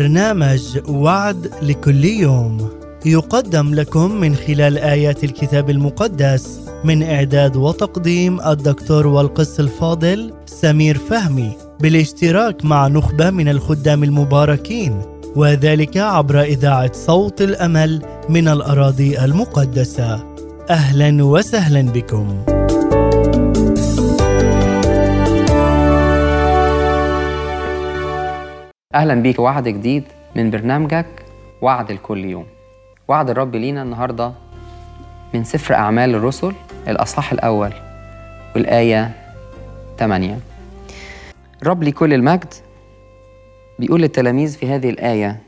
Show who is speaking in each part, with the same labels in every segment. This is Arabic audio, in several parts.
Speaker 1: برنامج وعد لكل يوم. يقدم لكم من خلال آيات الكتاب المقدس من إعداد وتقديم الدكتور والقس الفاضل سمير فهمي بالاشتراك مع نخبة من الخدام المباركين وذلك عبر إذاعة صوت الأمل من الأراضي المقدسة. أهلا وسهلا بكم.
Speaker 2: أهلا بيك. وعد جديد من برنامجك. وعد الكل يوم. وعد الرب لينا النهارده من سفر أعمال الرسل الأصحاح الأول والآية 8 رب لكل المجد بيقول للتلاميذ في هذه الآية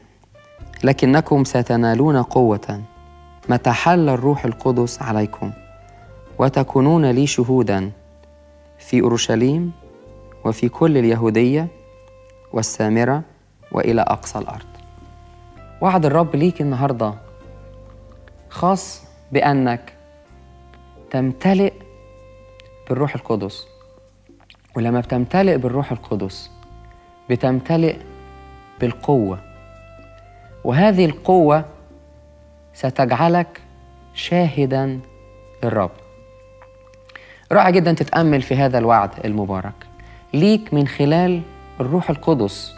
Speaker 2: لكنكم ستنالون قوة. متى حل الروح القدس عليكم؟ وتكونون لي شهودا في أورشليم وفي كل اليهودية والسامرة وإلى أقصى الأرض. وعد الرب ليك النهاردة خاص بأنك تمتلئ بالروح القدس. ولما بتمتلئ بالروح القدس بتمتلئ بالقوة. وهذه القوة ستجعلك شاهدا للرب. رائع جدا تتأمل في هذا الوعد المبارك. ليك من خلال الروح القدس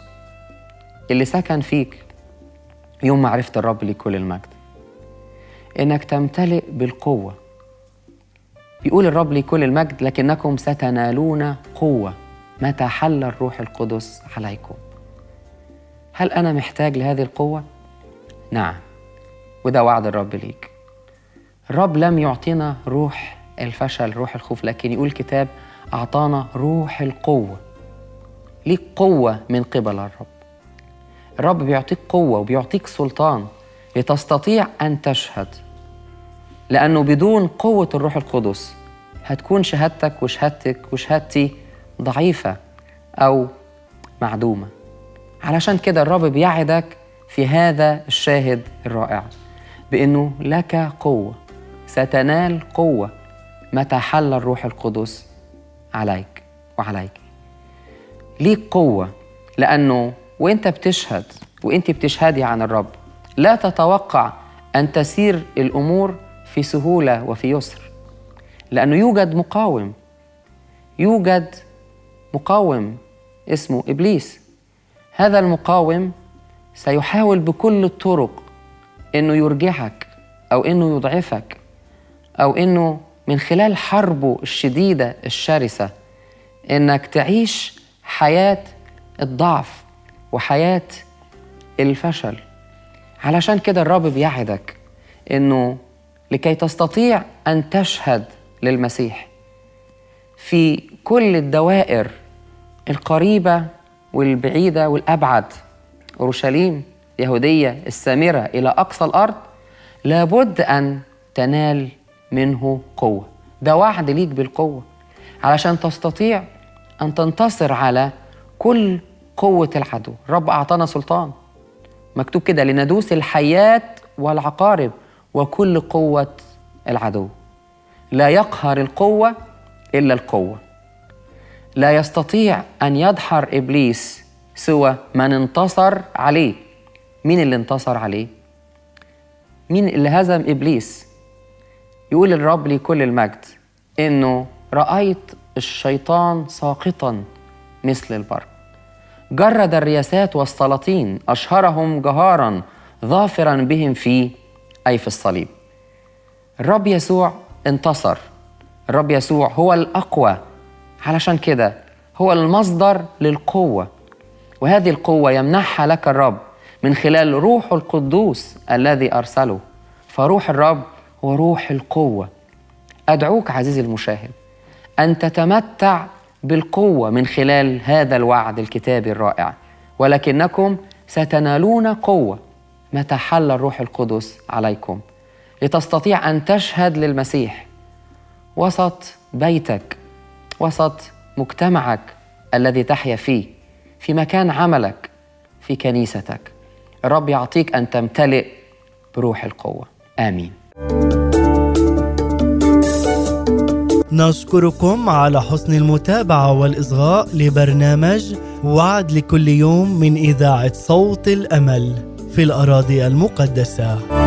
Speaker 2: اللي سكن فيك يوم معرفة الرب لكل المجد. إنك تمتلئ بالقوة. بيقول الرب لكل المجد لكنكم ستنالون قوة. متى حل الروح القدس عليكم؟ هل أنا محتاج لهذه القوة؟ نعم وده وعد الرب ليك. الرب لم يعطينا روح الفشل روح الخوف لكن يقول الكتاب أعطانا روح القوة. ليك قوة من قبل الرب. الرب بيعطيك قوة وبيعطيك سلطان لتستطيع أن تشهد. لأنه بدون قوة الروح القدس هتكون شهادتك وشهادتك وشهادتي ضعيفة أو معدومة. علشان كده الرب بيعدك في هذا الشاهد الرائع بأنه لك قوة ستنال قوة متى حل الروح القدس عليك وعليك. ليك قوة لأنه وأنت بتشهد وأنت بتشهدي عن الرب. لا تتوقع أن تسير الأمور في سهولة وفي يسر لأنه يوجد مقاوم. يوجد مقاوم اسمه إبليس. هذا المقاوم سيحاول بكل الطرق أنه يرجعك أو أنه يضعفك أو أنه من خلال حربه الشديدة الشرسة أنك تعيش حياة الضعف. وحياة الفشل. علشان كده الرب بيعدك إنه لكي تستطيع أن تشهد للمسيح في كل الدوائر القريبة والبعيدة والأبعد أورشليم يهودية السامرة إلى أقصى الأرض لابد أن تنال منه قوة. ده وعد ليك بالقوة. علشان تستطيع أن تنتصر على كل قوة العدو. رب أعطانا سلطان. مكتوب كده لندوس الحيات والعقارب وكل قوة العدو. لا يقهر القوة إلا القوة. لا يستطيع أن يدحر إبليس سوى من انتصر عليه. مين اللي انتصر عليه؟ مين اللي هزم إبليس؟ يقول الرب لكل المجد إنه رأيت الشيطان ساقطا مثل البرق. جرد الرياسات والسلاطين أشهرهم جهارا ظافرا بهم في أي في الصليب. الرب يسوع انتصر. الرب يسوع هو الأقوى. علشان كده هو المصدر للقوة. وهذه القوة يمنحها لك الرب من خلال روح القدوس الذي أرسله. فروح الرب هو روح القوة. أدعوك عزيزي المشاهد أن تتمتع بالقوة من خلال هذا الوعد الكتابي الرائع. ولكنكم ستنالون قوة. متى حل الروح القدس عليكم؟ لتستطيع أن تشهد للمسيح. وسط بيتك وسط مجتمعك الذي تحيا فيه في مكان عملك في كنيستك. الرب يعطيك أن تمتلئ بروح القوة. آمين.
Speaker 1: نشكركم على حسن المتابعة والإصغاء لبرنامج وعد لكل يوم من إذاعة صوت الأمل في الأراضي المقدسة.